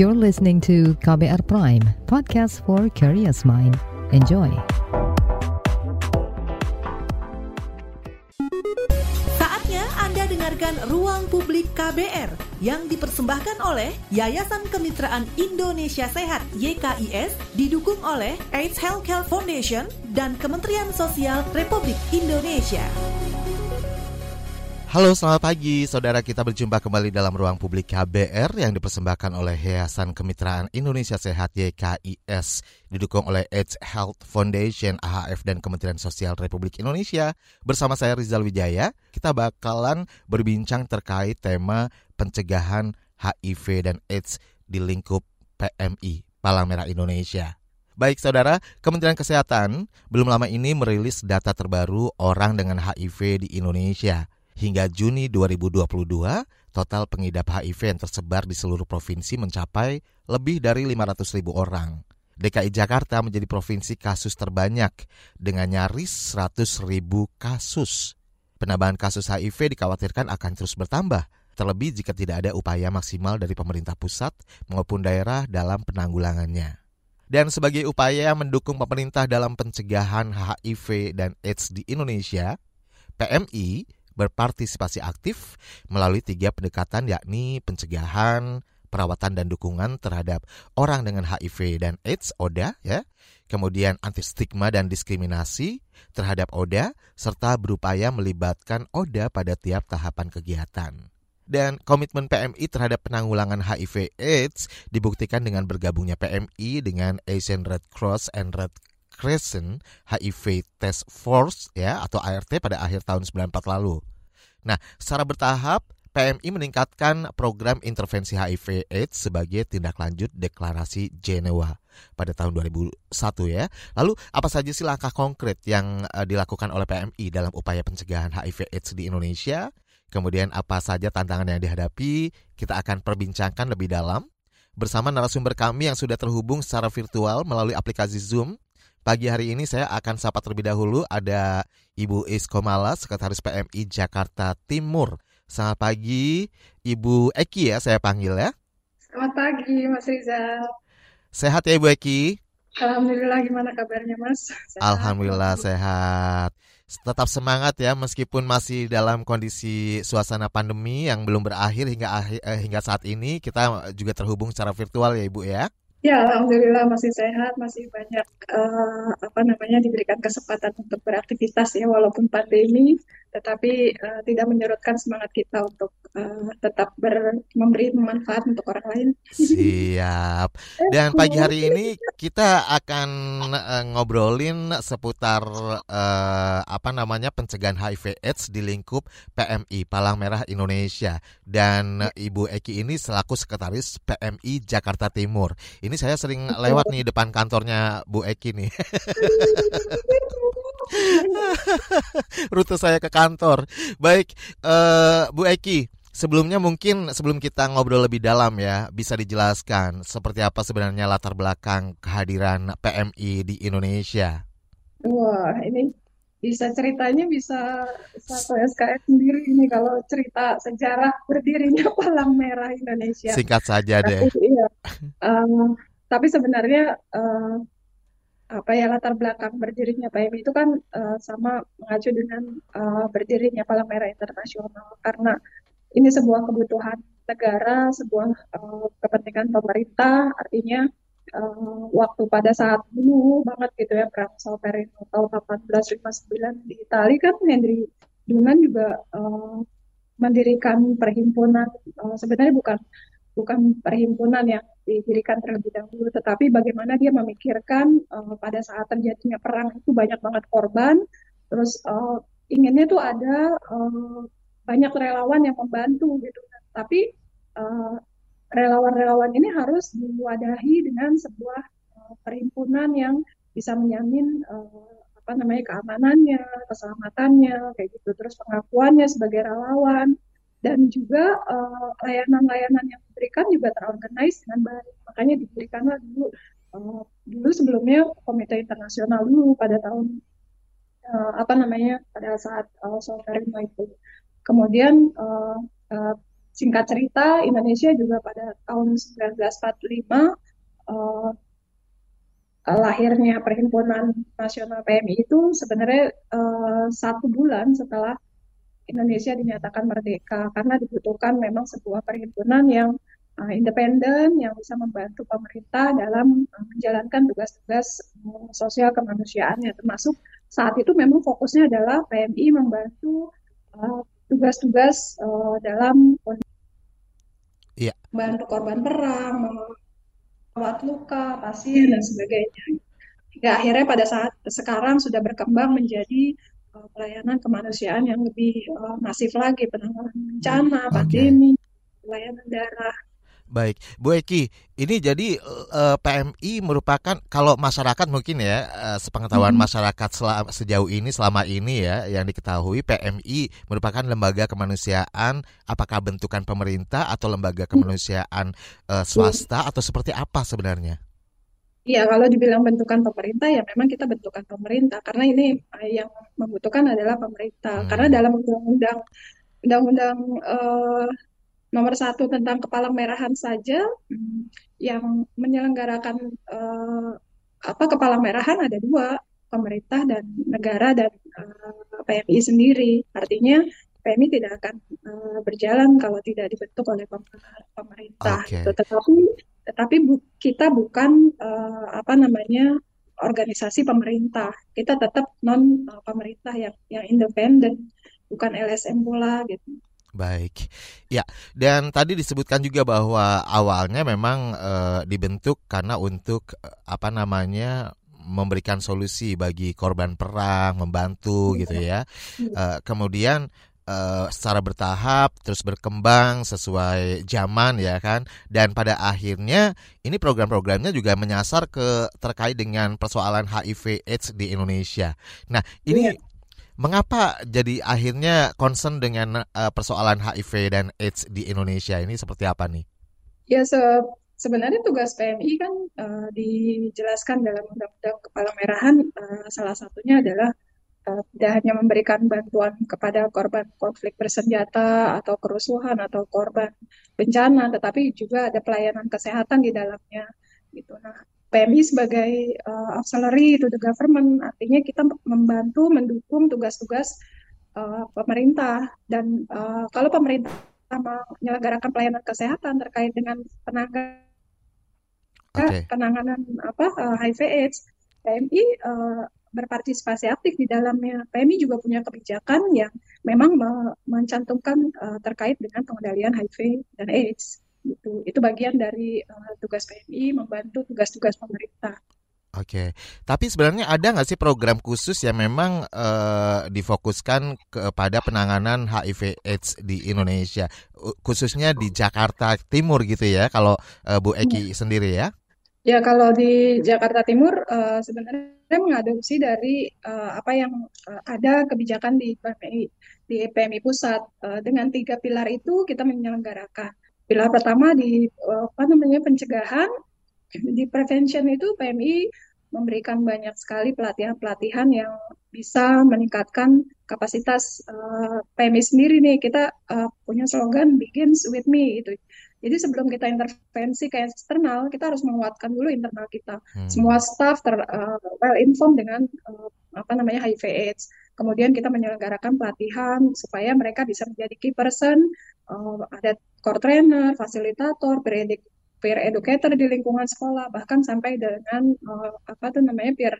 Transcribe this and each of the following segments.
You're listening to KBR Prime, podcast for curious mind. Enjoy. Saatnya Anda dengarkan Ruang Publik KBR yang dipersembahkan oleh Yayasan Kemitraan Indonesia Sehat YKIS didukung oleh AIDS Healthcare Foundation dan Kementerian Sosial Republik Indonesia. Halo selamat pagi saudara kita berjumpa kembali dalam ruang publik KBR yang dipersembahkan oleh Yayasan Kemitraan Indonesia Sehat YKIS didukung oleh AIDS Health Foundation AHF dan Kementerian Sosial Republik Indonesia bersama saya Rizal Wijaya kita bakalan berbincang terkait tema pencegahan HIV dan AIDS di lingkup PMI Palang Merah Indonesia. Baik saudara, Kementerian Kesehatan belum lama ini merilis data terbaru orang dengan HIV di Indonesia. Hingga Juni 2022, total pengidap HIV yang tersebar di seluruh provinsi mencapai lebih dari 500 ribu orang. DKI Jakarta menjadi provinsi kasus terbanyak dengan nyaris 100 ribu kasus. Penambahan kasus HIV dikhawatirkan akan terus bertambah, terlebih jika tidak ada upaya maksimal dari pemerintah pusat maupun daerah dalam penanggulangannya. Dan sebagai upaya mendukung pemerintah dalam pencegahan HIV dan AIDS di Indonesia, PMI berpartisipasi aktif melalui tiga pendekatan yakni pencegahan, perawatan dan dukungan terhadap orang dengan HIV dan AIDS ODA ya. Kemudian anti stigma dan diskriminasi terhadap ODA serta berupaya melibatkan ODA pada tiap tahapan kegiatan. Dan komitmen PMI terhadap penanggulangan HIV AIDS dibuktikan dengan bergabungnya PMI dengan Asian Red Cross and Red Crescent HIV Task Force ya atau ART pada akhir tahun 94 lalu. Nah, secara bertahap PMI meningkatkan program intervensi HIV AIDS sebagai tindak lanjut deklarasi Jenewa pada tahun 2001 ya. Lalu apa saja sih langkah konkret yang uh, dilakukan oleh PMI dalam upaya pencegahan HIV AIDS di Indonesia? Kemudian apa saja tantangan yang dihadapi? Kita akan perbincangkan lebih dalam bersama narasumber kami yang sudah terhubung secara virtual melalui aplikasi Zoom Pagi hari ini saya akan sapa terlebih dahulu ada Ibu Iskomala, Sekretaris PMI Jakarta Timur. Selamat pagi, Ibu Eki ya saya panggil ya. Selamat pagi, Mas Rizal. Sehat ya Ibu Eki? Alhamdulillah, gimana kabarnya Mas? Sehat. Alhamdulillah sehat. Tetap semangat ya meskipun masih dalam kondisi suasana pandemi yang belum berakhir hingga eh, hingga saat ini kita juga terhubung secara virtual ya Ibu ya. Ya, alhamdulillah masih sehat, masih banyak uh, apa namanya diberikan kesempatan untuk beraktivitas ya walaupun pandemi, tetapi uh, tidak menyurutkan semangat kita untuk uh, tetap ber, memberi manfaat untuk orang lain. Siap. Dan pagi hari ini kita akan uh, ngobrolin seputar uh, apa namanya pencegahan HIV/AIDS di lingkup PMI Palang Merah Indonesia dan uh, Ibu Eki ini selaku sekretaris PMI Jakarta Timur. Ini saya sering lewat nih depan kantornya Bu Eki nih. Rute saya ke kantor. Baik, uh, Bu Eki, sebelumnya mungkin sebelum kita ngobrol lebih dalam ya, bisa dijelaskan seperti apa sebenarnya latar belakang kehadiran PMI di Indonesia. Wah, ini bisa ceritanya bisa satu SKS sendiri ini kalau cerita sejarah berdirinya Palang Merah Indonesia. Singkat saja deh. Tapi, iya. uh, tapi sebenarnya uh, apa ya latar belakang berdirinya PMI itu kan uh, sama mengacu dengan uh, berdirinya Palang Merah Internasional. Karena ini sebuah kebutuhan negara, sebuah uh, kepentingan pemerintah, artinya uh, waktu pada saat dulu banget gitu ya perang Solferino tahun 1859 di Italia kan Henry Dunant juga uh, mendirikan perhimpunan uh, sebenarnya bukan bukan perhimpunan yang didirikan terlebih dahulu tetapi bagaimana dia memikirkan uh, pada saat terjadinya perang itu banyak banget korban. Terus uh, inginnya tuh ada uh, banyak relawan yang membantu gitu tapi uh, relawan-relawan ini harus diwadahi dengan sebuah uh, perhimpunan yang bisa menjamin uh, apa namanya keamanannya, keselamatannya, kayak gitu. Terus pengakuannya sebagai relawan dan juga layanan-layanan uh, yang diberikan juga terorganize dengan baik. Makanya diberikanlah dulu uh, dulu sebelumnya Komite Internasional dulu pada tahun uh, apa namanya pada saat uh, Solferino itu. Kemudian uh, uh, singkat cerita, Indonesia juga pada tahun 1945 uh, lahirnya Perhimpunan Nasional PMI itu sebenarnya uh, satu bulan setelah Indonesia dinyatakan merdeka karena dibutuhkan memang sebuah perhimpunan yang uh, independen yang bisa membantu pemerintah dalam uh, menjalankan tugas-tugas uh, sosial kemanusiaannya termasuk saat itu memang fokusnya adalah PMI membantu tugas-tugas uh, dalam yeah. membantu korban perang, merawat luka, pasien dan sebagainya. Hingga akhirnya pada saat sekarang sudah berkembang menjadi pelayanan kemanusiaan yang lebih uh, masif lagi penanganan bencana, pandemi, pelayanan darah Baik, Bu Eki, ini jadi uh, eh, PMI merupakan kalau masyarakat mungkin ya uh, sepengetahuan hmm. masyarakat selama, sejauh ini selama ini ya yang diketahui PMI merupakan lembaga kemanusiaan apakah bentukan pemerintah atau lembaga mm. kemanusiaan uh, swasta atau seperti apa sebenarnya? Iya, kalau dibilang bentukan pemerintah ya memang kita bentukan pemerintah karena ini yang membutuhkan adalah pemerintah. Hmm. Karena dalam undang-undang undang-undang uh, nomor satu tentang kepala merahan saja hmm, yang menyelenggarakan uh, apa kepala merahan ada dua pemerintah dan negara dan uh, eh, PMI sendiri artinya PMI tidak akan uh, berjalan kalau tidak dibentuk oleh pemerintah okay. tetapi tetapi bu, kita bukan uh, apa namanya organisasi pemerintah kita tetap non uh, pemerintah yang yang independen bukan LSM pula gitu Baik, ya. Dan tadi disebutkan juga bahwa awalnya memang e, dibentuk karena untuk e, apa namanya memberikan solusi bagi korban perang, membantu gitu ya. E, kemudian e, secara bertahap terus berkembang sesuai zaman ya kan. Dan pada akhirnya ini program-programnya juga menyasar ke terkait dengan persoalan HIV/AIDS di Indonesia. Nah ini. Yeah Mengapa jadi akhirnya concern dengan uh, persoalan HIV dan AIDS di Indonesia ini seperti apa nih? Ya se sebenarnya tugas PMI kan uh, dijelaskan dalam Undang-Undang Kepala Merahan uh, salah satunya adalah uh, tidak hanya memberikan bantuan kepada korban konflik bersenjata atau kerusuhan atau korban bencana, tetapi juga ada pelayanan kesehatan di dalamnya. Gitu. Nah, PMI sebagai uh, auxiliary to the government, artinya kita membantu mendukung tugas-tugas uh, pemerintah dan uh, kalau pemerintah menyelenggarakan pelayanan kesehatan terkait dengan penanganan okay. penanganan apa uh, HIV/AIDS, PMI uh, berpartisipasi aktif di dalamnya. PMI juga punya kebijakan yang memang mencantumkan uh, terkait dengan pengendalian HIV dan AIDS. Itu itu bagian dari uh, tugas PMI membantu tugas-tugas pemerintah. Oke, tapi sebenarnya ada nggak sih program khusus yang memang uh, difokuskan kepada penanganan HIV/AIDS di Indonesia, khususnya di Jakarta Timur gitu ya, kalau uh, Bu Eki hmm. sendiri ya? Ya, kalau di Jakarta Timur uh, sebenarnya mengadopsi dari uh, apa yang uh, ada kebijakan di PMI di PMI pusat uh, dengan tiga pilar itu kita menyelenggarakan Pilar pertama di eh, apa namanya pencegahan, di prevention itu PMI memberikan banyak sekali pelatihan-pelatihan yang bisa meningkatkan kapasitas uh, PMI sendiri nih. Kita uh, punya slogan begins with me itu. Jadi sebelum kita intervensi ke eksternal, kita harus menguatkan dulu internal kita. Hmm. Semua staff ter uh, well informed dengan uh, apa namanya HIV/AIDS. Kemudian kita menyelenggarakan pelatihan supaya mereka bisa menjadi key person. Uh, ada core trainer, fasilitator, peer, peer educator di lingkungan sekolah, bahkan sampai dengan uh, apa tuh namanya peer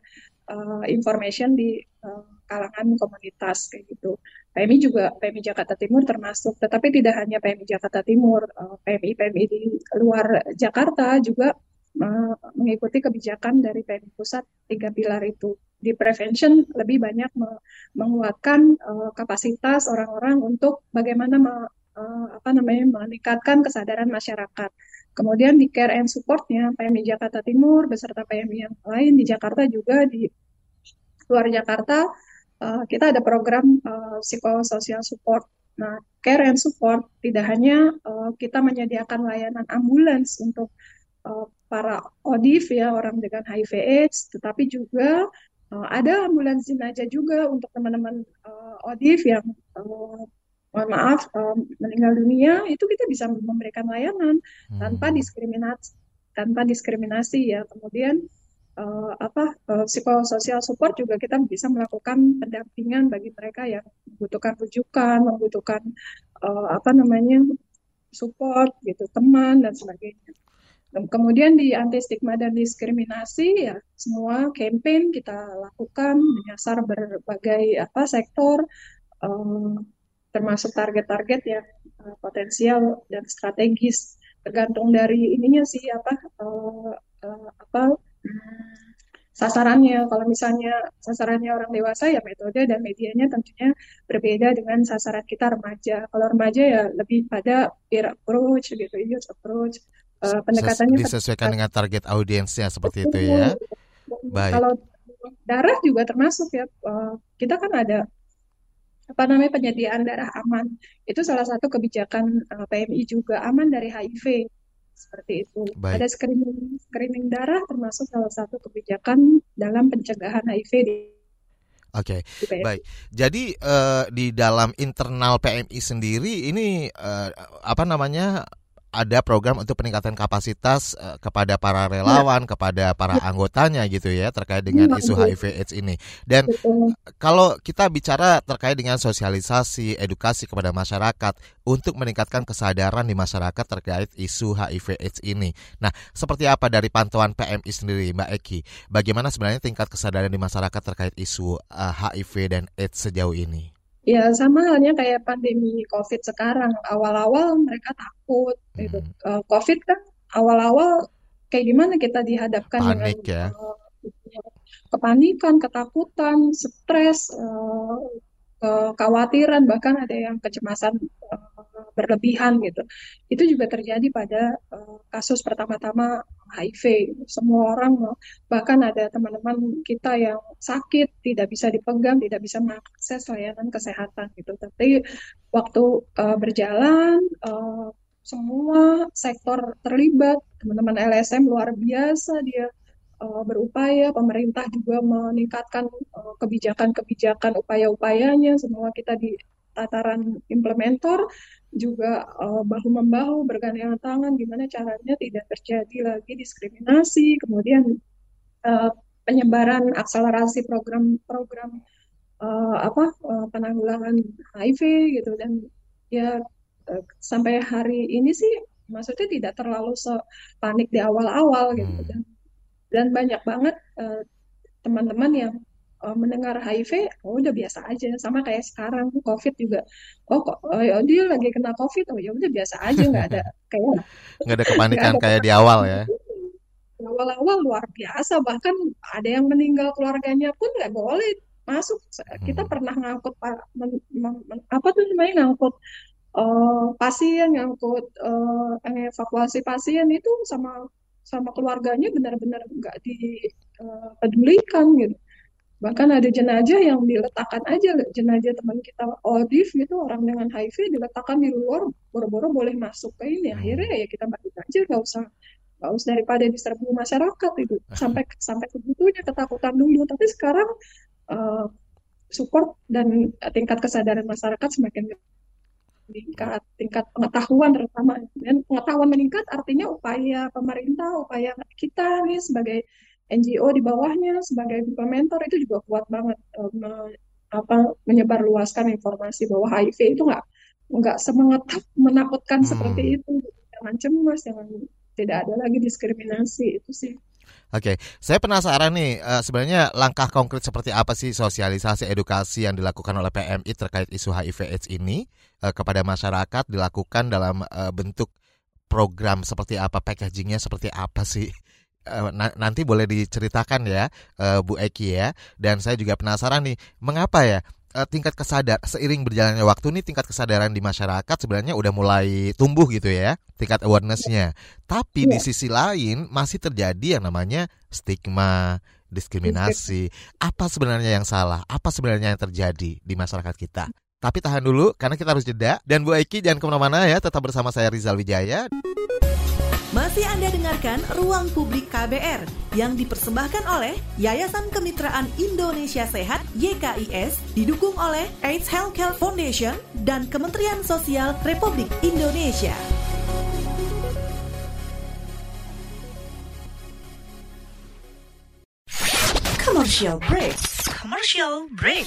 uh, information di uh, kalangan komunitas kayak gitu. PMI juga PMI Jakarta Timur termasuk, tetapi tidak hanya PMI Jakarta Timur, uh, PMI PMI di luar Jakarta juga uh, mengikuti kebijakan dari PMI pusat tiga pilar itu. Di prevention lebih banyak me menguatkan uh, kapasitas orang-orang untuk bagaimana apa namanya meningkatkan kesadaran masyarakat. Kemudian di care and supportnya PMI Jakarta Timur beserta PMI yang lain di Jakarta juga di luar Jakarta uh, kita ada program uh, psikososial support. Nah, care and support tidak hanya uh, kita menyediakan layanan ambulans untuk uh, para ODIF ya orang dengan HIV/AIDS, tetapi juga uh, ada ambulans jenazah juga untuk teman-teman uh, ODIF yang uh, mohon maaf meninggal dunia itu kita bisa memberikan layanan tanpa Hmm. diskriminasi tanpa diskriminasi ya kemudian uh, apa uh, psikososial support juga kita bisa melakukan pendampingan bagi mereka yang membutuhkan rujukan membutuhkan uh, apa namanya support gitu teman dan sebagainya. Kemudian di anti stigma dan diskriminasi ya semua campaign kita lakukan menyasar berbagai apa sektor um, termasuk target-target yang potensial dan strategis. Tergantung dari ininya sih apa uh, apa sasarannya kalau misalnya sasarannya orang dewasa ya metode dan medianya tentunya berbeda dengan sasaran kita remaja kalau remaja ya lebih pada peer approach gitu youth approach uh, pendekatannya disesuaikan dengan target audiensnya seperti itu ya. Baik. Kalau darah juga termasuk ya. Uh, kita kan ada apa namanya penyediaan darah aman. Itu salah satu kebijakan uh, PMI juga aman dari HIV seperti itu. Baik. Ada screening screening darah termasuk salah satu kebijakan dalam pencegahan HIV di Oke, okay. baik. Jadi uh, di dalam internal PMI sendiri ini uh, apa namanya ada program untuk peningkatan kapasitas uh, kepada para relawan, ya. kepada para ya. anggotanya gitu ya terkait dengan ya, isu HIV/AIDS ini. Dan Betul. kalau kita bicara terkait dengan sosialisasi, edukasi kepada masyarakat untuk meningkatkan kesadaran di masyarakat terkait isu HIV/AIDS ini. Nah, seperti apa dari pantauan PMI sendiri, Mbak Eki? Bagaimana sebenarnya tingkat kesadaran di masyarakat terkait isu uh, eh, HIV dan AIDS sejauh ini? Ya sama halnya kayak pandemi COVID sekarang. Awal-awal mereka takut. Gitu. Uh, COVID kan awal-awal kayak gimana kita dihadapkan Panik dengan ya. uh, kepanikan, ketakutan, stres, uh, kekhawatiran, bahkan ada yang kecemasan uh, berlebihan gitu. Itu juga terjadi pada uh, kasus pertama-tama HIV. Semua orang, bahkan ada teman-teman kita yang sakit, tidak bisa dipegang, tidak bisa mengakses layanan kesehatan gitu. Tapi waktu uh, berjalan, semua sektor terlibat, teman-teman LSM luar biasa dia uh, berupaya, pemerintah juga meningkatkan uh, kebijakan-kebijakan upaya-upayanya, semua kita di tataran implementer juga uh, bahu membahu bergandengan tangan gimana caranya tidak terjadi lagi diskriminasi kemudian uh, penyebaran akselerasi program-program uh, apa uh, penanggulangan HIV gitu. Dan ya uh, sampai hari ini sih maksudnya tidak terlalu panik di awal-awal gitu. Dan dan banyak banget teman eh, teman-teman yang uh, mendengar HIV, oh udah biasa aja, sama kayak sekarang COVID juga, oh kok oh, ya, dia lagi kena COVID, oh ya udah biasa aja, nggak ada kayak nggak ada kepanikan ada kayak di awal ya. Awal-awal luar biasa, bahkan ada yang meninggal keluarganya pun nggak boleh masuk. Kita hmm. pernah ngangkut men, men, men, apa tuh namanya ngangkut uh, pasien, ngangkut uh, evakuasi pasien itu sama sama keluarganya benar-benar nggak dipedulikan uh, gitu. Bahkan ada jenazah yang diletakkan aja jenazah teman kita Odif gitu orang dengan HIV diletakkan di luar boro-boro boleh masuk. Ke ini akhirnya ya kita balik aja nggak usah nggak usah daripada diserbu masyarakat itu sampai sampai sebetulnya ketakutan dulu. Tapi sekarang uh, support dan tingkat kesadaran masyarakat semakin meningkat, tingkat pengetahuan terutama. Dan pengetahuan meningkat artinya upaya pemerintah, upaya kita nih sebagai NGO di bawahnya, sebagai implementer itu juga kuat banget um, apa menyebarluaskan informasi bahwa HIV itu nggak nggak semangat menakutkan hmm. seperti itu. Jangan cemas, jangan tidak ada lagi diskriminasi itu sih. Oke, saya penasaran nih, uh, sebenarnya langkah konkret seperti apa sih sosialisasi edukasi yang dilakukan oleh PMI terkait isu HIV/AIDS ini uh, kepada masyarakat dilakukan dalam uh, bentuk program seperti apa, packagingnya seperti apa sih? Uh, nanti boleh diceritakan ya, uh, Bu Eki ya. Dan saya juga penasaran nih, mengapa ya uh, tingkat kesadar seiring berjalannya waktu nih tingkat kesadaran di masyarakat sebenarnya udah mulai tumbuh gitu ya tingkat awarenessnya. Tapi di sisi lain masih terjadi yang namanya stigma diskriminasi. Apa sebenarnya yang salah? Apa sebenarnya yang terjadi di masyarakat kita tapi tahan dulu karena kita harus jeda dan Bu Eki jangan ke mana-mana ya tetap bersama saya Rizal Wijaya Masih Anda dengarkan Ruang Publik KBR yang dipersembahkan oleh Yayasan Kemitraan Indonesia Sehat YKIS didukung oleh AIDS Healthcare Foundation dan Kementerian Sosial Republik Indonesia. Commercial break. Commercial break.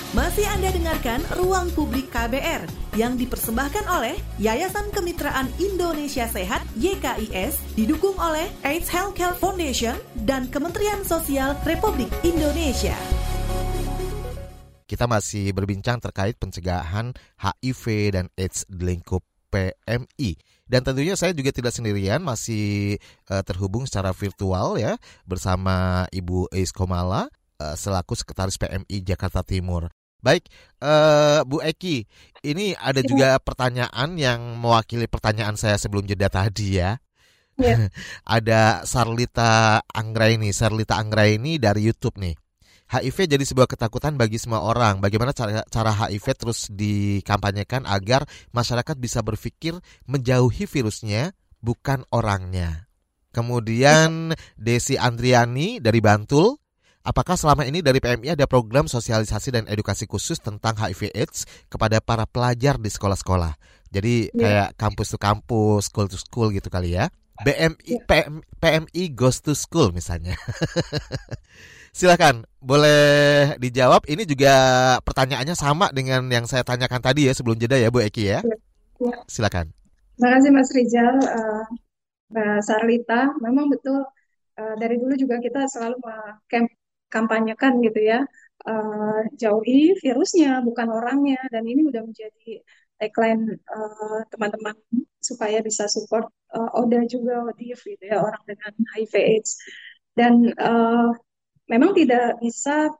Masih Anda dengarkan Ruang Publik KBR yang dipersembahkan oleh Yayasan Kemitraan Indonesia Sehat YKIS didukung oleh AIDS Healthcare Foundation dan Kementerian Sosial Republik Indonesia. Kita masih berbincang terkait pencegahan HIV dan AIDS di lingkup PMI. Dan tentunya saya juga tidak sendirian, masih eh, terhubung secara virtual ya bersama Ibu Eis Komala eh, selaku Sekretaris PMI Jakarta Timur. Baik, eh, Bu Eki, ini ada juga pertanyaan yang mewakili pertanyaan saya sebelum jeda tadi ya. Iya. ada Sarlita Anggraini, Sarlita Anggraini dari YouTube nih. HIV jadi sebuah ketakutan bagi semua orang. Bagaimana cara, cara HIV terus dikampanyekan agar masyarakat bisa berpikir menjauhi virusnya, bukan orangnya. Kemudian Desi Andriani dari Bantul, apakah selama ini dari PMI ada program sosialisasi dan edukasi khusus tentang HIV AIDS kepada para pelajar di sekolah-sekolah? Jadi kayak kampus to kampus, school to school gitu kali ya. BMI PM, PMI goes to school misalnya. Silakan, boleh dijawab. Ini juga pertanyaannya sama dengan yang saya tanyakan tadi ya sebelum jeda ya Bu Eki ya. Ya. Silakan. Terima kasih Mas Rizal, eh, Mbak Sarlita. Memang betul eh, dari dulu juga kita selalu kampanyekan gitu ya, eh, jauhi virusnya bukan orangnya. Dan ini udah menjadi tagline eh, teman-teman supaya bisa support eh, Oda juga Odif gitu ya orang dengan HIV/AIDS. Dan eh, memang tidak bisa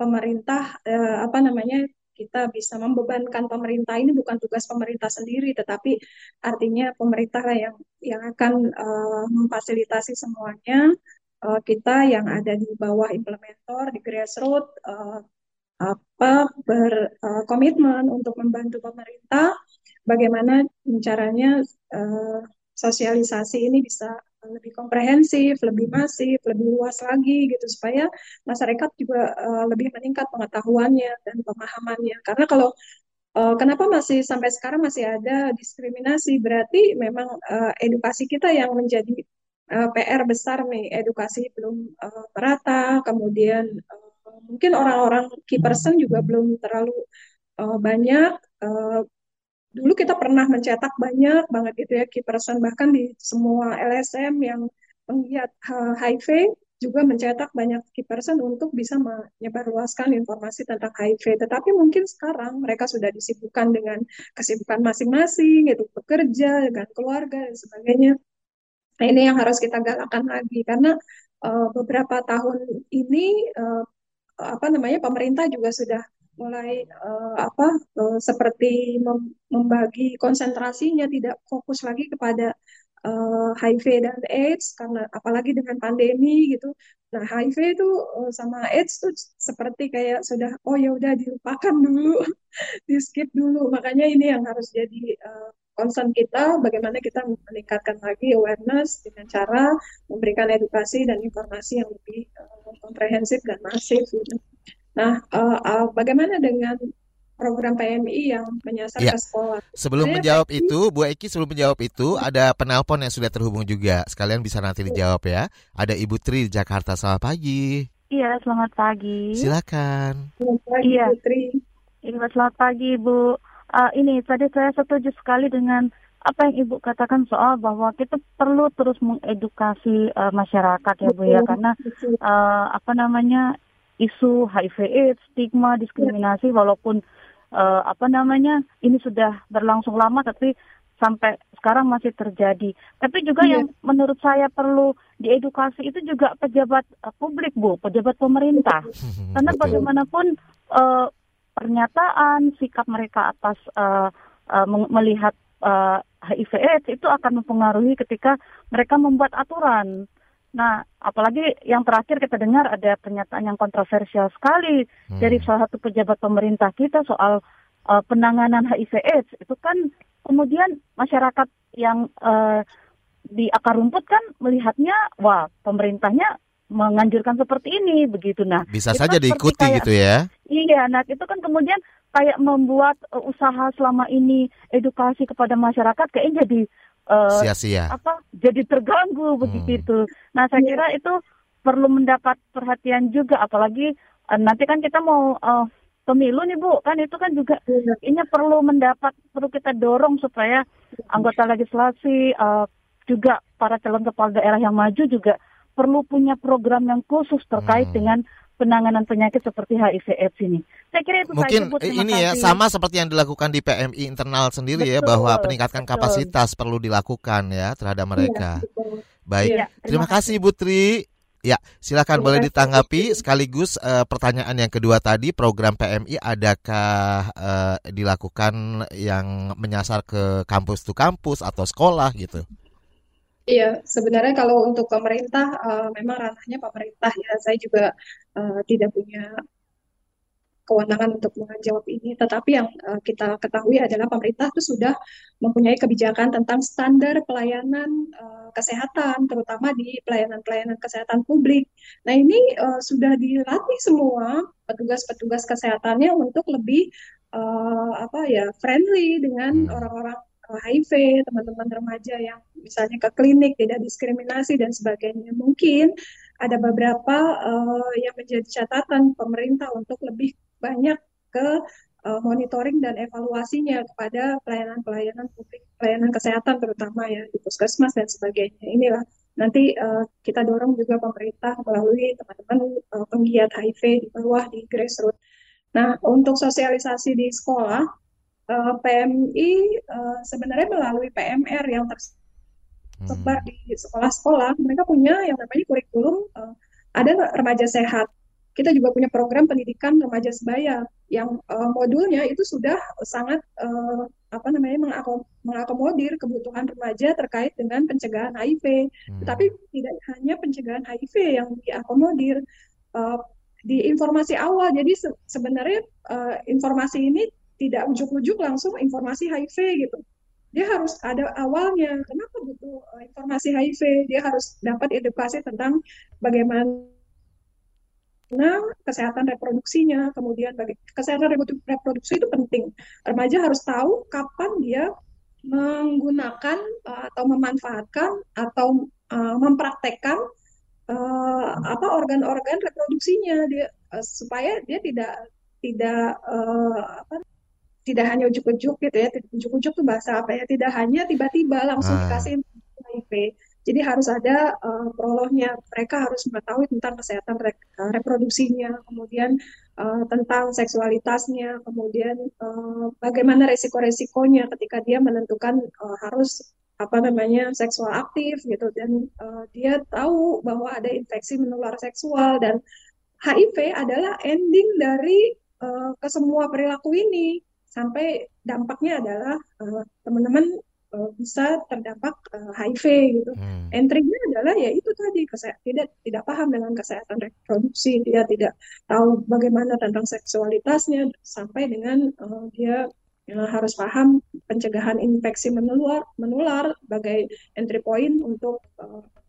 pemerintah eh, apa namanya kita bisa membebankan pemerintah ini bukan tugas pemerintah sendiri, tetapi artinya pemerintah lah yang yang akan uh, memfasilitasi semuanya. Uh, kita yang ada di bawah implementer di grassroots uh, apa berkomitmen uh, untuk membantu pemerintah bagaimana caranya uh, sosialisasi ini bisa lebih komprehensif, lebih masif, lebih luas lagi gitu supaya masyarakat juga uh, lebih meningkat pengetahuannya dan pemahamannya. Karena kalau uh, kenapa masih sampai sekarang masih ada diskriminasi berarti memang uh, edukasi kita yang menjadi uh, PR besar nih, edukasi belum uh, merata, kemudian uh, mungkin orang-orang key person juga belum terlalu uh, banyak uh, dulu kita pernah mencetak banyak banget gitu ya key person bahkan di semua LSM yang penggiat HIV juga mencetak banyak key person untuk bisa menyebarluaskan informasi tentang HIV. Tetapi mungkin sekarang mereka sudah disibukkan dengan kesibukan masing-masing, yaitu bekerja, dengan keluarga dan sebagainya. Nah, ini yang harus kita galakkan lagi karena uh, beberapa tahun ini uh, apa namanya pemerintah juga sudah mulai uh, apa uh, seperti mem membagi konsentrasinya tidak fokus lagi kepada uh, HIV dan AIDS karena apalagi dengan pandemi gitu. Nah HIV itu uh, sama AIDS tuh seperti kayak sudah oh ya udah dilupakan dulu, di skip dulu. Makanya ini yang harus jadi uh, concern kita bagaimana kita meningkatkan lagi awareness dengan cara memberikan edukasi dan informasi yang lebih uh, komprehensif dan masif gitu. Nah, uh, uh, bagaimana dengan program PMI yang menyasar Ya. ke sekolah. Sebelum Saya menjawab PMI itu, Bu Eki sebelum menjawab itu ada penelpon yang sudah terhubung juga. Sekalian bisa nanti dijawab ya. Ada Ibu Tri di Jakarta. Selamat pagi. Iya, selamat pagi. Silakan. Selamat pagi, Iya. Putri. Iya, selamat pagi, Ibu. Ah, ini tadi saya setuju sekali dengan apa yang Ibu katakan soal bahwa kita perlu terus mengedukasi eh, masyarakat ya, Bu ya, karena eh, apa namanya isu HIV/AIDS, stigma, diskriminasi, walaupun eh, apa namanya ini sudah berlangsung lama, tapi sampai sekarang masih terjadi. Tapi juga Iya. yang menurut saya perlu diedukasi itu juga pejabat eh, publik, Bu, pejabat pemerintah. Karena Betul. bagaimanapun eh, pernyataan sikap mereka atas eh, meng- melihat eh, HIV/AIDS itu akan mempengaruhi ketika mereka membuat aturan. Nah, apalagi yang terakhir kita dengar ada pernyataan yang kontroversial sekali Hmm. dari salah satu pejabat pemerintah kita soal eh, penanganan HIV/AIDS. Itu kan kemudian masyarakat yang eh, di akar rumput kan melihatnya, wah pemerintahnya menganjurkan seperti ini begitu. Nah, Bisa itu saja kan seperti diikuti kayak- gitu ya. Iya, nah itu kan kemudian kayak membuat uh, usaha selama ini edukasi kepada masyarakat kayaknya jadi uh, Sia-sia. apa? Jadi terganggu begitu. Nah, saya kira itu perlu mendapat perhatian juga apalagi uh, nanti kan kita mau uh, pemilu nih Bu, kan itu kan juga Iya. ini perlu mendapat perlu kita dorong supaya anggota legislasi uh, juga para calon kepala daerah yang maju juga perlu punya program yang khusus terkait Hmm. dengan penanganan penyakit seperti HIV/AIDS ini. Saya kira itu Mungkin saja Bu. Terima ini ya kasih. sama seperti yang dilakukan di PMI internal sendiri ya Betul, bahwa peningkatan betul. kapasitas perlu dilakukan ya terhadap mereka. Iya, betul. Baik. Iya, Terima kasih Bu Tri. Ya, silakan Terima boleh kasih. ditanggapi sekaligus eh, pertanyaan yang kedua tadi program PMI adakah eh, dilakukan yang menyasar ke kampus to kampus atau sekolah gitu. Iya, sebenarnya kalau untuk pemerintah eh, memang ranahnya pemerintah ya. Saya juga eh, tidak punya kewenangan untuk menjawab ini. Tetapi yang eh, kita ketahui adalah pemerintah itu sudah mempunyai kebijakan tentang standar pelayanan eh, kesehatan, terutama di pelayanan-pelayanan kesehatan publik. Nah, ini eh, sudah dilatih semua petugas-petugas kesehatannya untuk lebih eh, apa ya friendly dengan Hmm. orang-orang HIV, teman-teman remaja yang misalnya ke klinik tidak diskriminasi dan sebagainya. Mungkin ada beberapa eh, yang menjadi catatan pemerintah untuk lebih banyak ke eh, monitoring dan evaluasinya kepada pelayanan-pelayanan publik, pelayanan kesehatan terutama ya di puskesmas dan sebagainya. Inilah nanti eh, kita dorong juga pemerintah melalui teman-teman eh, penggiat HIV di bawah di grassroots. Nah, untuk sosialisasi di sekolah, eh, PMI eh, sebenarnya melalui PMR yang tersebar Hmm. di sekolah-sekolah, mereka punya yang namanya kurikulum eh, ada remaja sehat. Kita juga punya program pendidikan remaja sebaya yang modulnya itu sudah sangat apa namanya mengako- mengakomodir kebutuhan remaja terkait dengan pencegahan HIV. Hmm. Tetapi tidak hanya pencegahan HIV yang diakomodir eh, di informasi awal. Jadi se- sebenarnya informasi ini tidak ujuk-ujuk langsung informasi HIV gitu. Dia harus ada awalnya. Kenapa butuh eh, informasi HIV? Dia harus dapat edukasi tentang bagaimana kesehatan reproduksinya, kemudian bagi kesehatan reprodu- reproduksi itu penting. Remaja harus tahu kapan dia menggunakan eh, atau memanfaatkan atau eh, mempraktekkan apa organ-organ reproduksinya dia supaya dia tidak tidak eh, apa tidak hanya ujuk-ujuk gitu ya tidak- ujuk-ujuk itu bahasa apa ya tidak hanya tiba-tiba langsung Ah. dikasih HIV jadi harus ada eh, prolognya. Mereka harus mengetahui tentang kesehatan re- eh, reproduksinya kemudian eh, tentang seksualitasnya kemudian eh, bagaimana resiko-resikonya ketika dia menentukan eh, harus apa namanya seksual aktif gitu. Dan eh, dia tahu bahwa ada infeksi menular seksual dan HIV adalah ending dari eh, kesemua perilaku ini sampai dampaknya adalah eh, teman-teman eh, bisa terdampak eh, HIV gitu. Hmm. Entry-nya adalah ya itu tadi tidak tidak paham dengan kesehatan reproduksi, dia tidak tahu bagaimana tentang seksualitasnya sampai dengan eh, dia eh, harus paham pencegahan infeksi menular menular sebagai entry point untuk eh,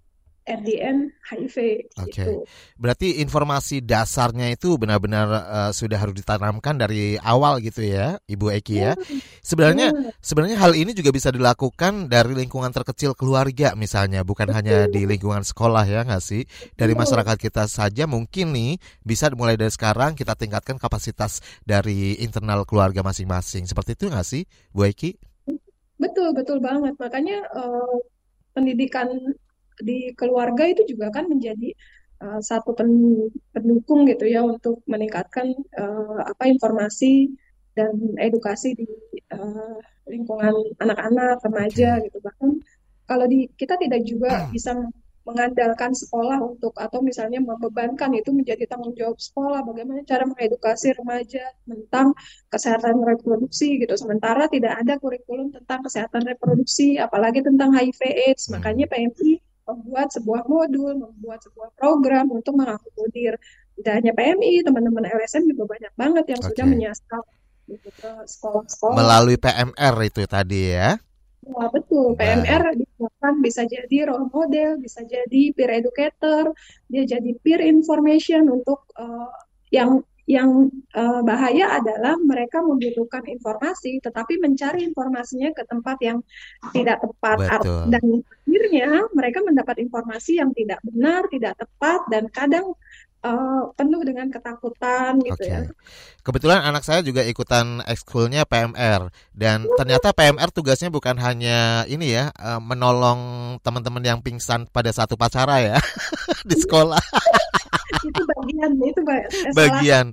at the end HIV Oke. gitu. Berarti informasi dasarnya itu benar-benar uh, sudah harus ditanamkan dari awal gitu ya, Ibu Eki ya. Sebenarnya Hmm, sebenarnya hal ini juga bisa dilakukan dari lingkungan terkecil keluarga misalnya, bukan hanya di lingkungan sekolah ya nggak sih? Dari Betul. masyarakat kita saja mungkin nih bisa mulai dari sekarang kita tingkatkan kapasitas dari internal keluarga masing-masing. Seperti itu nggak sih, Bu Eki? Betul, betul banget. Makanya eh, pendidikan di keluarga itu juga kan menjadi eh, satu pen- pendukung gitu ya untuk meningkatkan eh, apa informasi dan edukasi di eh, lingkungan anak-anak, remaja gitu. Bahkan kalau di kita tidak juga bisa mengandalkan sekolah untuk atau misalnya membebankan itu menjadi tanggung jawab sekolah bagaimana cara mengedukasi remaja tentang kesehatan reproduksi gitu. Sementara tidak ada kurikulum tentang kesehatan reproduksi, apalagi tentang HIV/AIDS. Hmm. Makanya PMI membuat sebuah modul, membuat sebuah program untuk mengakomodir. Tidak hanya PMI, teman-teman LSM juga banyak banget yang sudah Oke. menyasar gitu ke sekolah-sekolah. Melalui PMR itu tadi ya. Wah, betul. Baik. PMR digunakan bisa jadi role model, bisa jadi peer educator, dia jadi peer information untuk eh, yang yang eh, bahaya adalah mereka membutuhkan informasi, tetapi mencari informasinya ke tempat yang tidak tepat. Betul. Dan akhirnya mereka mendapat informasi yang tidak benar, tidak tepat, dan kadang eh, penuh dengan ketakutan gitu Oke. ya. Kebetulan anak saya juga ikutan ekskulnya PMR dan ternyata PMR tugasnya bukan hanya ini ya eh, menolong teman-teman yang pingsan pada saat upacara ya di sekolah Itu bagian, itu eh, bagian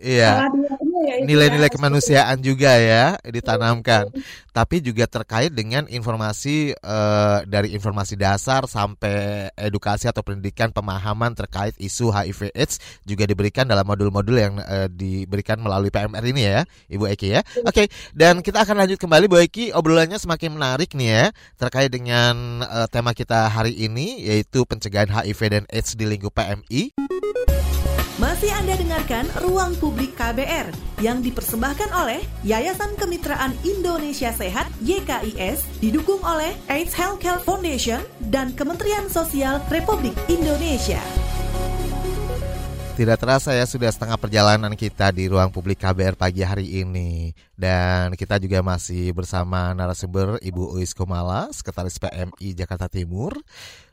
iya ya nilai-nilai ya. kemanusiaan juga ya ditanamkan tapi juga terkait dengan informasi eh, dari informasi dasar sampai edukasi atau pendidikan pemahaman terkait isu HIV/AIDS juga diberikan dalam modul-modul yang eh, diberikan melalui PMR ini ya, Ibu Eki ya. Oke, dan kita akan lanjut kembali Bu Eki, obrolannya semakin menarik nih ya terkait dengan eh, tema kita hari ini yaitu pencegahan HIV dan AIDS di lingkup PMI. Masih Anda dengarkan Ruang Publik KBR yang dipersembahkan oleh Yayasan Kemitraan Indonesia Sehat YKIS didukung oleh AIDS Healthcare Foundation dan Kementerian Sosial Republik Indonesia. Tidak terasa ya sudah setengah perjalanan kita di ruang publik KBR pagi hari ini. Dan kita juga masih bersama narasumber Ibu Uis Komala, Sekretaris PMI Jakarta Timur.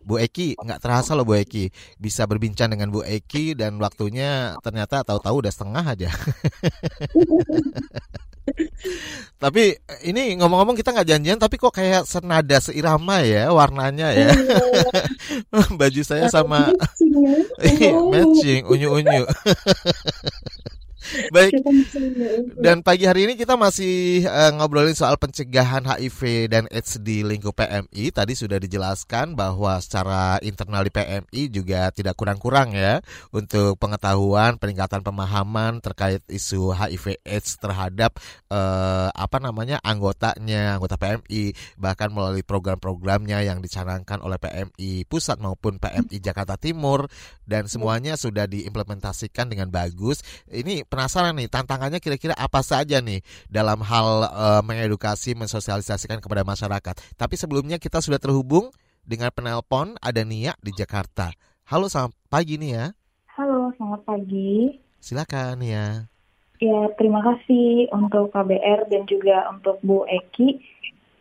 Bu Eki, nggak terasa loh Bu Eki Bisa berbincang dengan Bu Eki dan waktunya ternyata tahu-tahu udah setengah aja Tapi ini ngomong-ngomong kita nggak janjian tapi kok kayak senada seirama ya warnanya ya? Baju saya sama Iya, matching unyu-unyu. Baik, dan pagi hari ini kita masih eh, ngobrolin soal pencegahan HIV dan AIDS di lingkup PMI. Tadi sudah dijelaskan bahwa secara internal di PMI juga tidak kurang-kurang ya untuk pengetahuan, peningkatan pemahaman terkait isu HIV AIDS terhadap eh, apa namanya anggotanya, anggota PMI, bahkan melalui program-programnya yang dicanangkan oleh PMI pusat maupun PMI Jakarta Timur dan semuanya sudah diimplementasikan dengan bagus. Ini penasaran nih tantangannya kira-kira apa saja nih dalam hal eh, mengedukasi, mensosialisasikan kepada masyarakat. Tapi sebelumnya kita sudah terhubung dengan penelpon ada Nia di Jakarta. Halo selamat pagi Nia. Halo, selamat pagi. Silakan Nia. Ya, terima kasih untuk KBR dan juga untuk Bu Eki.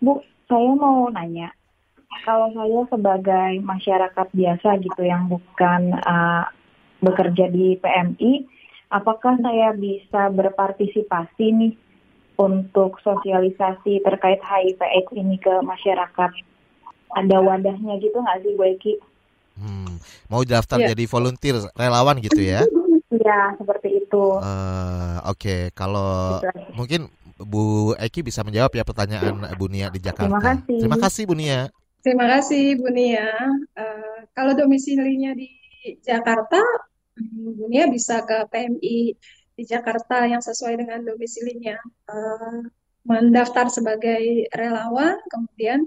Bu, saya mau nanya, kalau saya sebagai masyarakat biasa gitu yang bukan uh, bekerja di PMI, apakah saya bisa berpartisipasi nih untuk sosialisasi terkait HIV/AIDS ini ke masyarakat? Ada wadahnya gitu nggak sih Bu Eki? Hmm, mau daftar Ya. jadi volunteer relawan gitu ya? Ya, seperti itu. Eh, Oke, kalau Gitu mungkin Bu Eki bisa menjawab ya pertanyaan Bu Nia di Jakarta. Terima kasih. Terima kasih Bu Nia. Terima kasih Bu Nia. Eh, kalau domisilinya di Jakarta, hmm, Bu Nia bisa ke PMI di Jakarta yang sesuai dengan domisilinya. Eh, mendaftar sebagai relawan, kemudian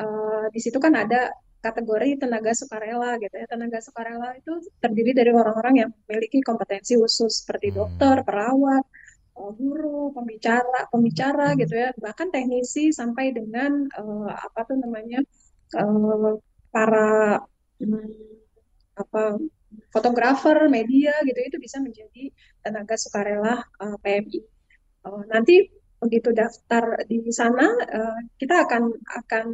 eh, di situ kan ada kategori tenaga sukarela gitu ya. Tenaga sukarela itu terdiri dari orang-orang yang memiliki kompetensi khusus seperti Hmm. dokter, perawat, eh, guru, pembicara, pembicara gitu ya, bahkan teknisi sampai dengan apa tuh namanya para hmm, apa fotografer, media gitu itu bisa menjadi tenaga sukarela uh, PMI. Uh, nanti begitu daftar di sana uh, kita akan akan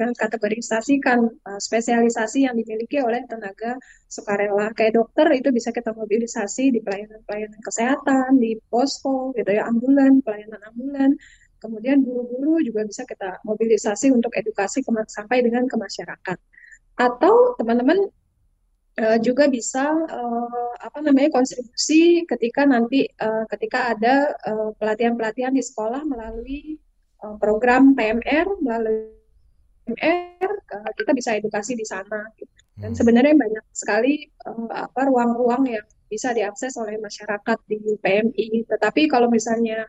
mengkategorisasikan uh, spesialisasi yang dimiliki oleh tenaga sukarela. Kayak dokter itu bisa kita mobilisasi di pelayanan-pelayanan kesehatan di posko gitu ya ambulan pelayanan ambulan. Kemudian guru-guru juga bisa kita mobilisasi untuk edukasi sampai dengan ke masyarakat. Atau teman-teman uh, juga bisa uh, apa namanya kontribusi ketika nanti uh, ketika ada pelatihan-pelatihan uh, di sekolah melalui uh, program PMR melalui PMR uh, kita bisa edukasi di sana gitu. dan hmm. sebenarnya banyak sekali uh, apa ruang-ruang yang bisa diakses oleh masyarakat di PMI tetapi kalau misalnya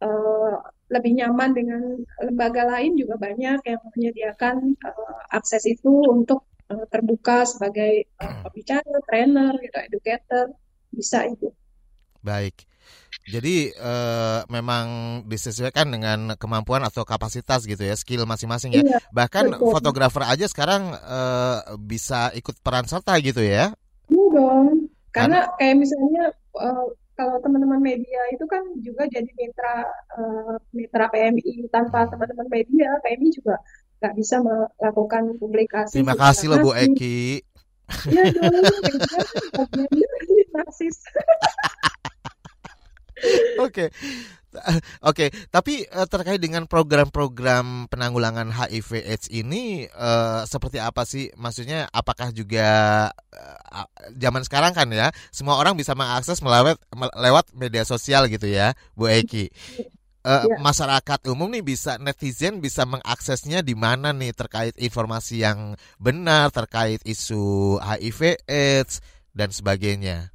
uh, lebih nyaman dengan lembaga lain juga banyak yang menyediakan uh, akses itu untuk uh, terbuka sebagai uh, pembicara, trainer, gitu, educator, bisa itu. Baik. Jadi uh, memang disesuaikan dengan kemampuan atau kapasitas gitu ya, skill masing-masing ya. Iya, Bahkan betul. fotografer aja sekarang uh, bisa ikut peran serta gitu ya. Iya dong. Karena, Karena kayak misalnya uh, kalau teman-teman media itu kan juga jadi mitra uh, mitra PMI tanpa hmm. teman-teman media PMI juga nggak bisa melakukan publikasi. Terima kasih loh Bu Eki. Iya dong, narsis. Oke. Oke, tapi uh, terkait dengan program-program penanggulangan HIV AIDS ini uh, seperti apa sih? Maksudnya apakah juga uh, zaman sekarang kan ya, semua orang bisa mengakses melewat lewat media sosial gitu ya, Bu Eki uh, ya. masyarakat umum nih bisa netizen bisa mengaksesnya di mana nih terkait informasi yang benar terkait isu HIV AIDS dan sebagainya.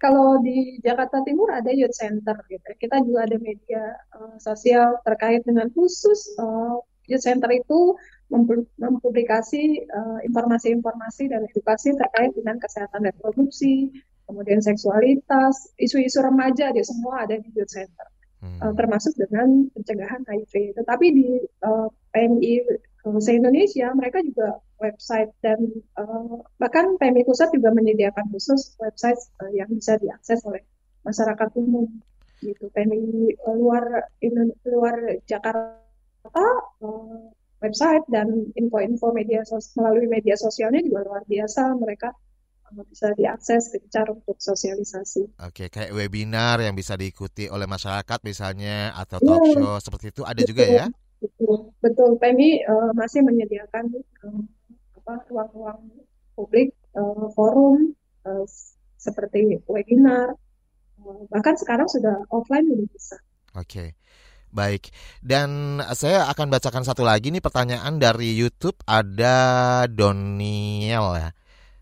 Kalau di Jakarta Timur ada youth center gitu. Kita juga ada media uh, sosial terkait dengan khusus uh, youth center itu mempublikasi informasi-informasi uh, dan edukasi terkait dengan kesehatan reproduksi, kemudian seksualitas, isu-isu remaja, dia semua ada di youth center hmm. uh, termasuk dengan pencegahan HIV. Tetapi di uh, PMI uh, se-Indonesia mereka juga website dan uh, bahkan PMI pusat juga menyediakan khusus website uh, yang bisa diakses oleh masyarakat umum gitu. PMI luar luar Jakarta uh, website dan info-info media sosial melalui media sosialnya juga luar biasa mereka bisa diakses gencar untuk sosialisasi. Oke, kayak webinar yang bisa diikuti oleh masyarakat misalnya atau iya. talk show seperti itu ada betul, juga ya? Betul, betul. PMI uh, masih menyediakan uh, apa ruang-ruang publik, uh, forum uh, seperti webinar, uh, bahkan sekarang sudah offline sudah bisa. Oke. Baik, dan saya akan bacakan satu lagi nih pertanyaan dari YouTube ada Doniel ya.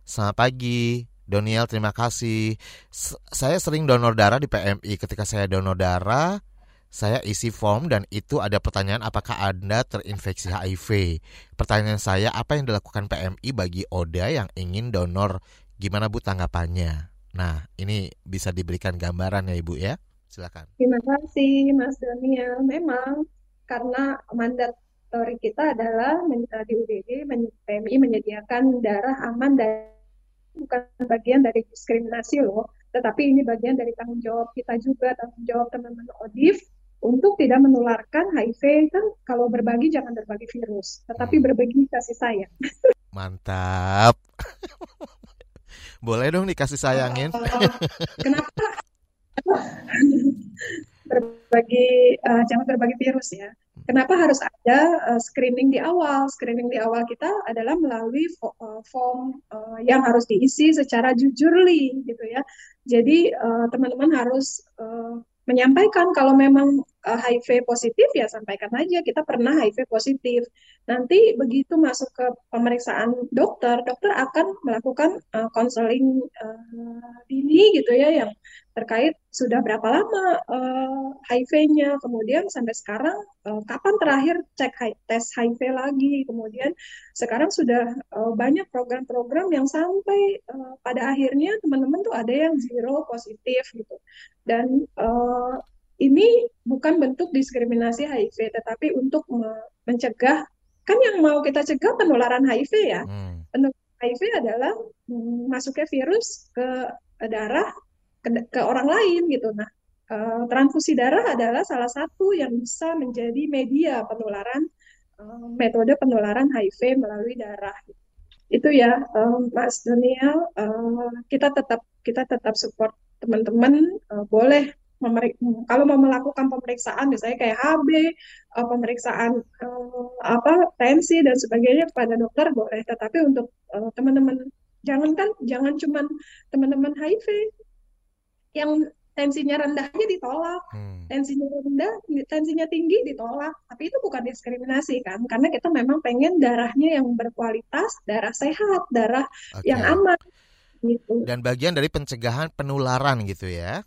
Selamat pagi, Doniel. Terima kasih. S saya sering donor darah di PMI. Ketika saya donor darah, saya isi form dan itu ada pertanyaan apakah Anda terinfeksi HIV. Pertanyaan saya, apa yang dilakukan PMI bagi Oda yang ingin donor? Gimana Bu tanggapannya? Nah, ini bisa diberikan gambaran ya Ibu ya. Silakan. Terima kasih Mas Daniel. Memang karena mandat kita adalah di UDD PMI menyediakan darah aman dan bukan bagian dari diskriminasi loh, tetapi ini bagian dari tanggung jawab kita juga, tanggung jawab teman-teman ODIF untuk tidak menularkan HIV kan kalau berbagi jangan berbagi virus, tetapi hmm. berbagi kasih sayang. Mantap. Boleh dong dikasih sayangin. Kenapa? berbagi uh, jangan berbagi virus ya. Kenapa harus ada uh, screening di awal? Screening di awal kita adalah melalui uh, form uh, yang harus diisi secara jujurly gitu ya. Jadi teman-teman uh, harus uh, menyampaikan kalau memang uh, HIV positif ya sampaikan aja kita pernah HIV positif. Nanti begitu masuk ke pemeriksaan dokter, dokter akan melakukan konseling uh, uh, dini gitu ya yang terkait sudah berapa lama uh, HIV-nya, kemudian sampai sekarang uh, kapan terakhir cek tes HIV lagi, kemudian sekarang sudah uh, banyak program-program yang sampai uh, pada akhirnya teman-teman tuh ada yang zero positif gitu, dan uh, ini bukan bentuk diskriminasi HIV, tetapi untuk me mencegah kan yang mau kita cegah penularan HIV ya. Hmm. Penularan HIV adalah mm, masuknya virus ke darah ke, ke orang lain gitu. Nah, eh, transfusi darah adalah salah satu yang bisa menjadi media penularan eh, metode penularan HIV melalui darah. Itu ya, eh, Mas Daniel, eh, kita tetap kita tetap support teman-teman eh, boleh kalau mau melakukan pemeriksaan misalnya kayak HB, eh, pemeriksaan eh, apa tensi dan sebagainya kepada dokter boleh, tetapi untuk eh, teman-teman jangan kan jangan cuman teman-teman HIV yang tensinya rendah aja ditolak, Hmm. tensinya rendah, tensinya tinggi ditolak, tapi itu bukan diskriminasi kan, karena kita memang pengen darahnya yang berkualitas, darah sehat, darah Oke. yang aman gitu. Dan bagian dari pencegahan penularan gitu ya.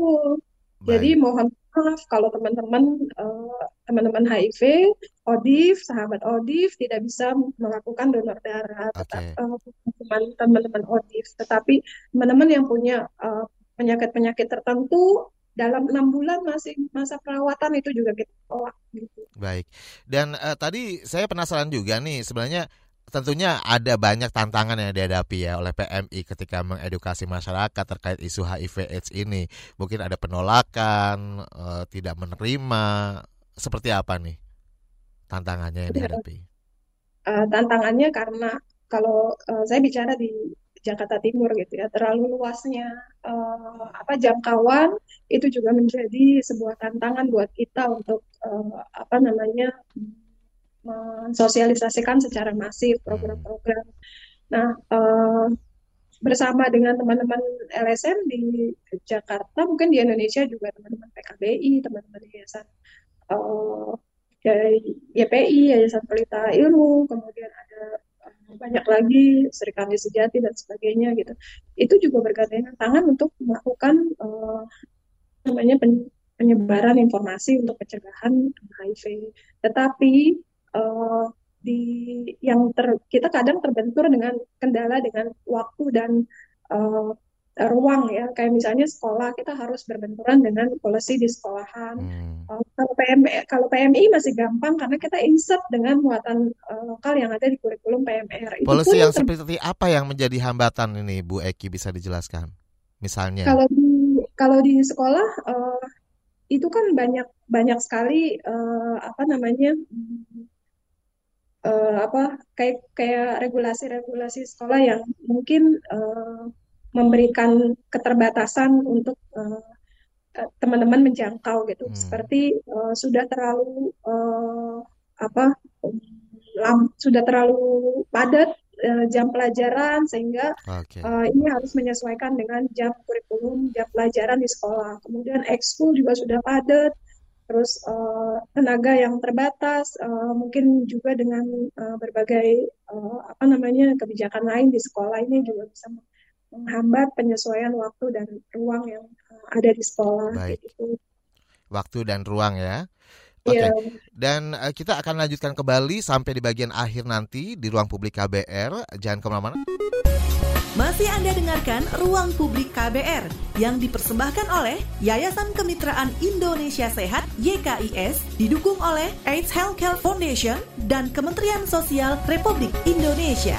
Betul. Jadi Baik. mohon maaf kalau teman-teman eh, teman-teman HIV, ODIF, sahabat ODIF tidak bisa melakukan donor darah, tetap Oke. eh, teman-teman ODIF, tetapi teman-teman yang punya eh, penyakit-penyakit tertentu dalam enam bulan masih masa perawatan itu juga kita tolak gitu. Baik. Dan eh, tadi saya penasaran juga nih sebenarnya tentunya ada banyak tantangan yang dihadapi ya oleh PMI ketika mengedukasi masyarakat terkait isu HIV AIDS ini. Mungkin ada penolakan, eh, tidak menerima. Seperti apa nih tantangannya yang Ya, dihadapi? eh, tantangannya karena kalau eh, saya bicara di Jakarta Timur gitu ya, terlalu luasnya eh, apa jangkauan itu juga menjadi sebuah tantangan buat kita untuk eh, apa namanya mensosialisasikan secara masif program-program. Nah, eh, bersama dengan teman-teman LSM di Jakarta, mungkin di Indonesia juga teman-teman PKBI, teman-teman yayasan eh, YPI, Yayasan Pelita Ilmu, kemudian ada eh, banyak lagi Sri Kandi Sejati dan sebagainya gitu. Itu juga bergandengan tangan untuk melakukan eh, namanya pen- penyebaran informasi untuk pencegahan HIV. Tetapi eh, di yang ter, kita kadang terbentur dengan kendala dengan waktu dan eh, ruang ya. Kayak misalnya sekolah kita harus berbenturan dengan polisi di sekolahan. Hmm. Uh, Kalau PMI, kalau PMI masih gampang karena kita insert dengan muatan uh, lokal yang ada di kurikulum PMR. Itu Polisi yang ter- seperti apa yang menjadi hambatan ini Bu Eki bisa dijelaskan? Misalnya. kalau di kalau di sekolah uh, itu kan banyak banyak sekali uh, apa namanya uh, apa kayak kayak regulasi-regulasi sekolah yang mungkin uh, memberikan keterbatasan untuk uh, teman-teman menjangkau gitu. Hmm. Seperti eh, sudah terlalu eh, apa lam- sudah terlalu padat eh, jam pelajaran sehingga Oke. eh, ini harus menyesuaikan dengan jam kurikulum jam pelajaran di sekolah. Kemudian ekskul juga sudah padat. Terus eh, tenaga yang terbatas, eh, mungkin juga dengan eh, berbagai eh, apa namanya kebijakan lain di sekolah ini juga bisa menghambat penyesuaian waktu dan ruang yang eh, ada di sekolah. Baik. gitu. Waktu dan ruang ya. Oke. Iya. Dan eh, kita akan lanjutkan kembali sampai di bagian akhir nanti di ruang publik KBR. Jangan ke mana-mana. Masih Anda dengarkan Ruang Publik KBR yang dipersembahkan oleh Yayasan Kemitraan Indonesia Sehat YKIS didukung oleh AIDS Healthcare Foundation dan Kementerian Sosial Republik Indonesia.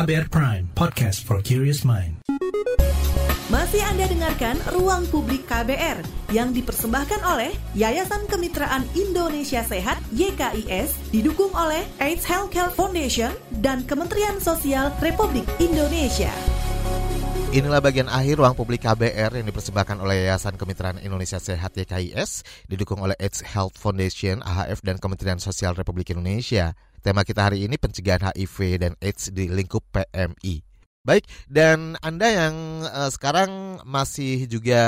KBR Prime, podcast for curious mind. Masih Anda dengarkan Ruang Publik KBR yang dipersembahkan oleh Yayasan Kemitraan Indonesia Sehat YKIS didukung oleh AIDS Healthcare Foundation dan Kementerian Sosial Republik Indonesia. Inilah bagian akhir ruang publik KBR yang dipersembahkan oleh Yayasan Kemitraan Indonesia Sehat YKIS, didukung oleh AIDS Health Foundation, AHF, dan Kementerian Sosial Republik Indonesia. Tema kita hari ini pencegahan HIV dan AIDS di lingkup PMI. Baik, dan Anda yang uh, sekarang masih juga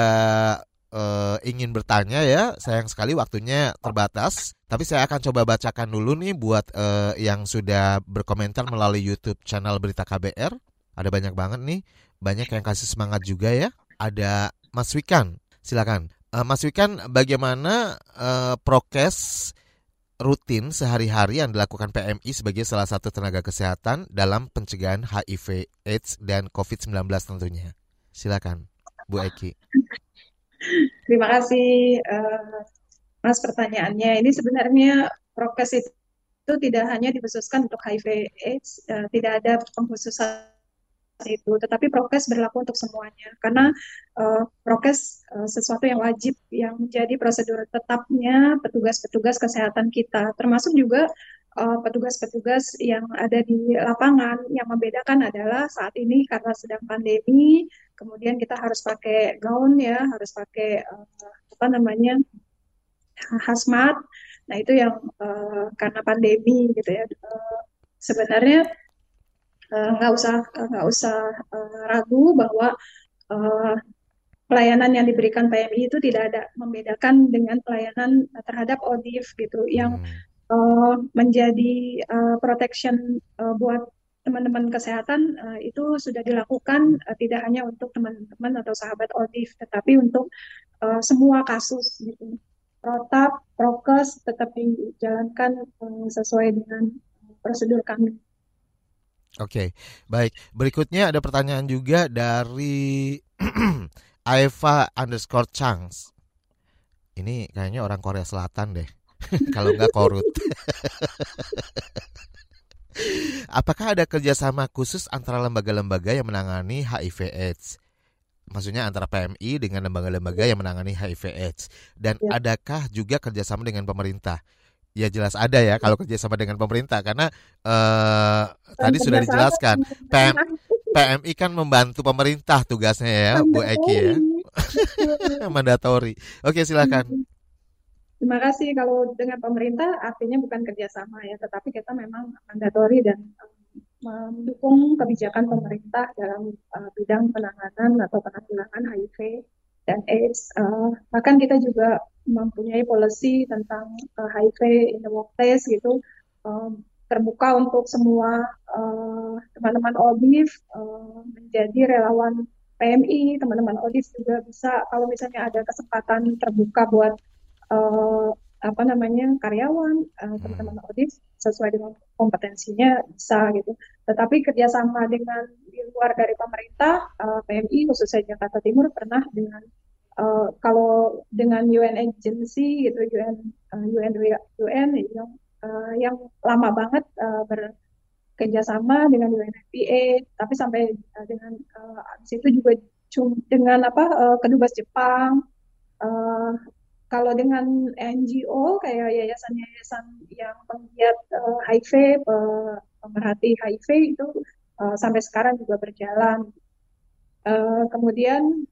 uh, ingin bertanya ya, sayang sekali waktunya terbatas. Tapi saya akan coba bacakan dulu nih buat uh, yang sudah berkomentar melalui YouTube channel Berita KBR. Ada banyak banget nih banyak yang kasih semangat juga ya. Ada Mas Wikan, silakan. Uh, Mas Wikan, bagaimana uh, prokes rutin sehari-hari yang dilakukan PMI sebagai salah satu tenaga kesehatan dalam pencegahan HIV, AIDS, dan COVID-19 tentunya? Silakan, Bu Eki. Terima kasih, uh, Mas, pertanyaannya. Ini sebenarnya prokes itu tidak hanya dikhususkan untuk HIV AIDS, uh, tidak ada pengkhususan itu, tetapi prokes berlaku untuk semuanya karena uh, prokes uh, sesuatu yang wajib yang menjadi prosedur tetapnya petugas-petugas kesehatan kita, termasuk juga eh, petugas-petugas uh, yang ada di lapangan. Yang membedakan adalah saat ini karena sedang pandemi, kemudian kita harus pakai gaun ya, harus pakai uh, apa namanya hazmat. Nah itu yang uh, karena pandemi gitu ya. Uh, sebenarnya Eh, nggak usah nggak usah uh, ragu bahwa uh, pelayanan yang diberikan PMI itu tidak ada membedakan dengan pelayanan terhadap ODIF gitu yang uh, menjadi uh, protection uh, buat teman-teman kesehatan uh, itu sudah dilakukan uh, tidak hanya untuk teman-teman atau sahabat ODIF tetapi untuk uh, semua kasus gitu. Protap, prokes tetap dijalankan uh, sesuai dengan prosedur kami. Oke, baik. Berikutnya ada pertanyaan juga dari Aeva underscore Changs. Ini kayaknya orang Korea Selatan deh. Kalau nggak korut. Apakah ada kerjasama khusus antara lembaga-lembaga yang menangani HIV/AIDS? Maksudnya antara PMI dengan lembaga-lembaga yang menangani HIV/AIDS. Dan ya. adakah juga kerjasama dengan pemerintah? Ya jelas ada ya kalau kerjasama dengan pemerintah karena uh, tadi sudah dijelaskan PM, PMI kan membantu pemerintah tugasnya ya Bu Eki ya mandatori. Oke silakan. Terima kasih kalau dengan pemerintah artinya bukan kerjasama ya tetapi kita memang mandatori dan mendukung kebijakan pemerintah dalam uh, bidang penanganan atau penanggulangan HIV dan AIDS. Uh, bahkan kita juga mempunyai policy tentang uh, HIV in the workplace gitu. Um, terbuka untuk semua uh, teman-teman ODIF uh, menjadi relawan PMI teman-teman ODIF juga bisa. Kalau misalnya ada kesempatan terbuka buat uh, apa namanya karyawan uh, teman-teman ODIF sesuai dengan kompetensinya bisa gitu. Tetapi kerjasama dengan di luar dari pemerintah uh, PMI khususnya Jakarta Timur pernah dengan uh, kalau dengan UN agency gitu UN uh, UN UN yang uh, yang lama banget uh, bekerjasama dengan UNFPA tapi sampai uh, dengan uh, itu juga cum, dengan apa uh, kedubes Jepang uh, kalau dengan NGO kayak yayasan-yayasan yang penggiat uh, HIV pemerhati HIV itu uh, sampai sekarang juga berjalan. Uh, kemudian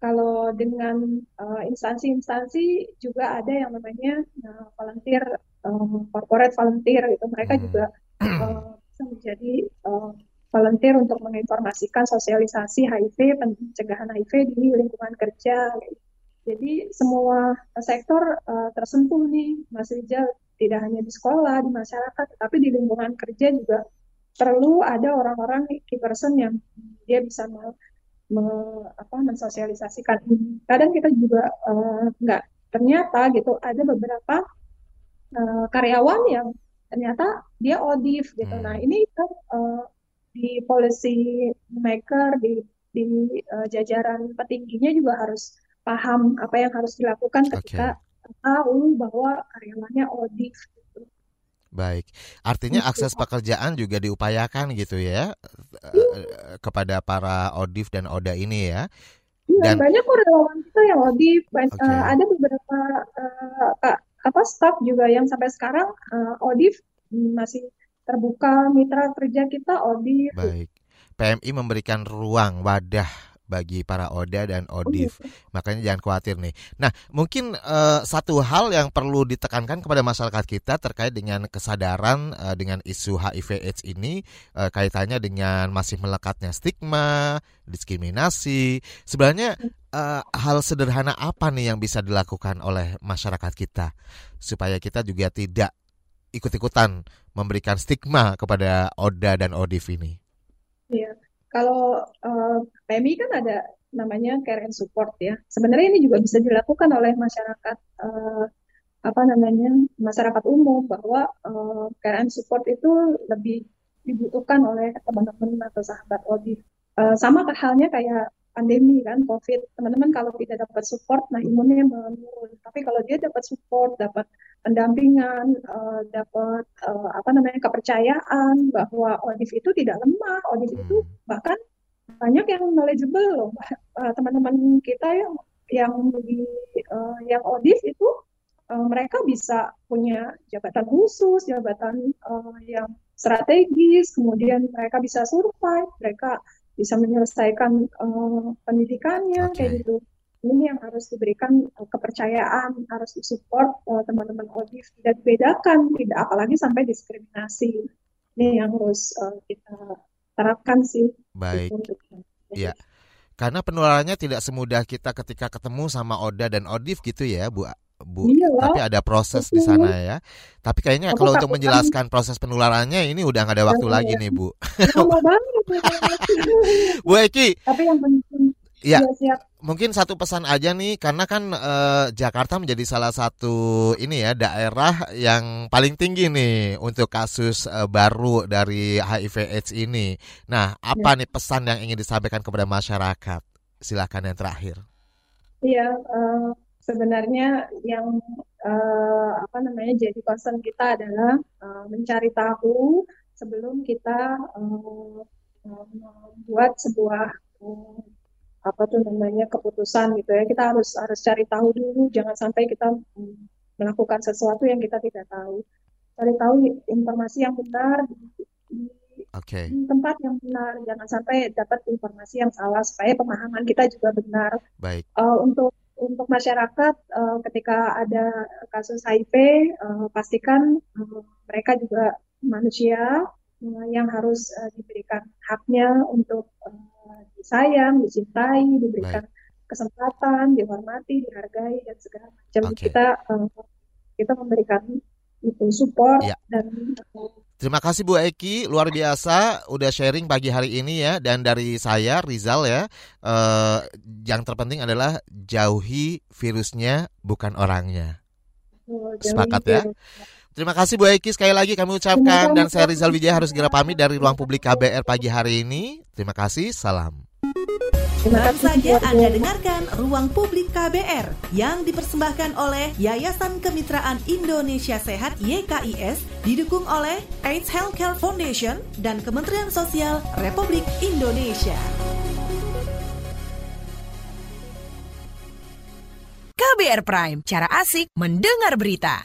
kalau dengan uh, instansi-instansi juga ada yang namanya uh, volunteer, um, corporate volunteer itu mereka hmm. juga uh, bisa menjadi uh, volunteer untuk menginformasikan sosialisasi HIV, pencegahan HIV di lingkungan kerja. Jadi semua sektor uh, tersentuh nih, Mas Rizal. Tidak hanya di sekolah, di masyarakat, tapi di lingkungan kerja juga perlu ada orang-orang key person yang dia bisa me, apa, mensosialisasikan ini. Kadang kita juga uh, nggak ternyata gitu ada beberapa uh, karyawan yang ternyata dia odif gitu. Hmm. Nah ini kan uh, di policy maker di di uh, jajaran petingginya juga harus paham apa yang harus dilakukan ketika okay. tahu bahwa karyawannya odif. Baik, artinya akses pekerjaan juga diupayakan gitu ya eh, kepada para odif dan oda ini ya. Iya, Dan banyak kok relawan kita yang. Ban- Oke. eh, ada beberapa eh, ka- apa staff juga yang sampai sekarang eh, audit mm, masih terbuka mitra kerja kita audit. baik, PMI memberikan ruang wadah bagi para oda dan odif. Makanya jangan khawatir nih. Nah, mungkin eh, satu hal yang perlu ditekankan kepada masyarakat kita terkait dengan kesadaran eh, dengan isu HIV/AIDS ini eh, kaitannya dengan masih melekatnya stigma, diskriminasi. Sebenarnya eh, hal sederhana apa nih yang bisa dilakukan oleh masyarakat kita supaya kita juga tidak ikut-ikutan memberikan stigma kepada oda dan odif ini. Iya. Kalau eh, PMI kan ada namanya care and support ya. Sebenarnya ini juga bisa dilakukan oleh masyarakat eh, apa namanya masyarakat umum bahwa eh, care and support itu lebih dibutuhkan oleh teman-teman atau sahabat audit. Eh, sama halnya kayak pandemi kan COVID. Teman-teman kalau tidak dapat support, nah imunnya menurun. Tapi kalau dia dapat support, dapat pendampingan, eh, dapat eh, apa namanya kepercayaan bahwa audit itu tidak lemah, audit itu bahkan banyak yang knowledgeable loh Eh, teman-teman kita yang yang di eh, yang audit itu eh, mereka bisa punya jabatan khusus, jabatan eh, yang strategis, kemudian mereka bisa survive, mereka bisa menyelesaikan eh, pendidikannya kayak gitu. Ini yang harus diberikan eh, kepercayaan, harus disupport eh, teman-teman audit, tidak dibedakan, tidak apalagi sampai diskriminasi. Ini yang harus eh, kita terapkan sih. Baik. untuk Ya. Karena penularannya tidak semudah kita ketika ketemu sama Oda dan Odif gitu ya, Bu. Bu, Iya tapi ada proses di sana ya. Tapi kayaknya Aku kalau untuk menjelaskan proses penularannya ini udah nggak ada waktu Iya, lagi iya. nih, Bu. Bu Eki, Tapi yang penting Ya. Iya, siap. mungkin satu pesan aja nih karena kan eh, Jakarta menjadi salah satu ini ya daerah yang paling tinggi nih untuk kasus eh, baru dari HIV/AIDS ini. Nah, apa nih pesan yang ingin disampaikan kepada masyarakat? Silakan yang terakhir. Iya, eh, sebenarnya yang eh, apa namanya jadi concern kita adalah eh, mencari tahu sebelum kita eh, eh, membuat sebuah eh, apa tuh namanya keputusan gitu ya. Kita harus harus cari tahu dulu, jangan sampai kita melakukan sesuatu yang kita tidak tahu. Cari tahu informasi yang benar di, di Oke. di tempat yang benar, jangan sampai dapat informasi yang salah supaya pemahaman kita juga benar. Baik. Eh, untuk untuk masyarakat eh, ketika ada kasus HIV eh, pastikan eh, mereka juga manusia eh, yang harus eh, diberikan haknya untuk eh, disayang, dicintai, diberikan kesempatan, dihormati, dihargai dan segala macam. Oke. Kita eh, kita memberikan itu support Ya. dan Terima kasih Bu Eki, luar biasa udah sharing pagi hari ini ya. Dan dari saya Rizal ya, eh, yang terpenting adalah jauhi virusnya bukan orangnya. oh, Sepakat ya. virus. Terima kasih Bu Eki sekali lagi kami ucapkan dan saya Rizal Wijaya harus segera pamit dari ruang publik KBR pagi hari ini. Terima kasih, salam. Baru saja Anda dengarkan Ruang Publik KBR yang dipersembahkan oleh Yayasan Kemitraan Indonesia Sehat YKIS didukung oleh AIDS Healthcare Foundation dan Kementerian Sosial Republik Indonesia. KBR Prime, cara asik mendengar berita.